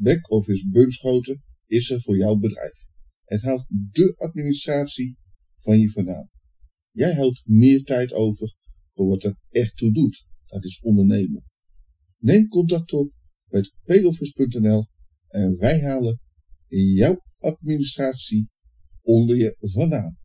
Backoffice Bunschoten is er voor jouw bedrijf. Het haalt de administratie van je vandaan. Jij houdt meer tijd over voor wat er echt toe doet. Dat is ondernemen. Neem contact op met payoffice.nl en wij halen jouw administratie onder je vandaan.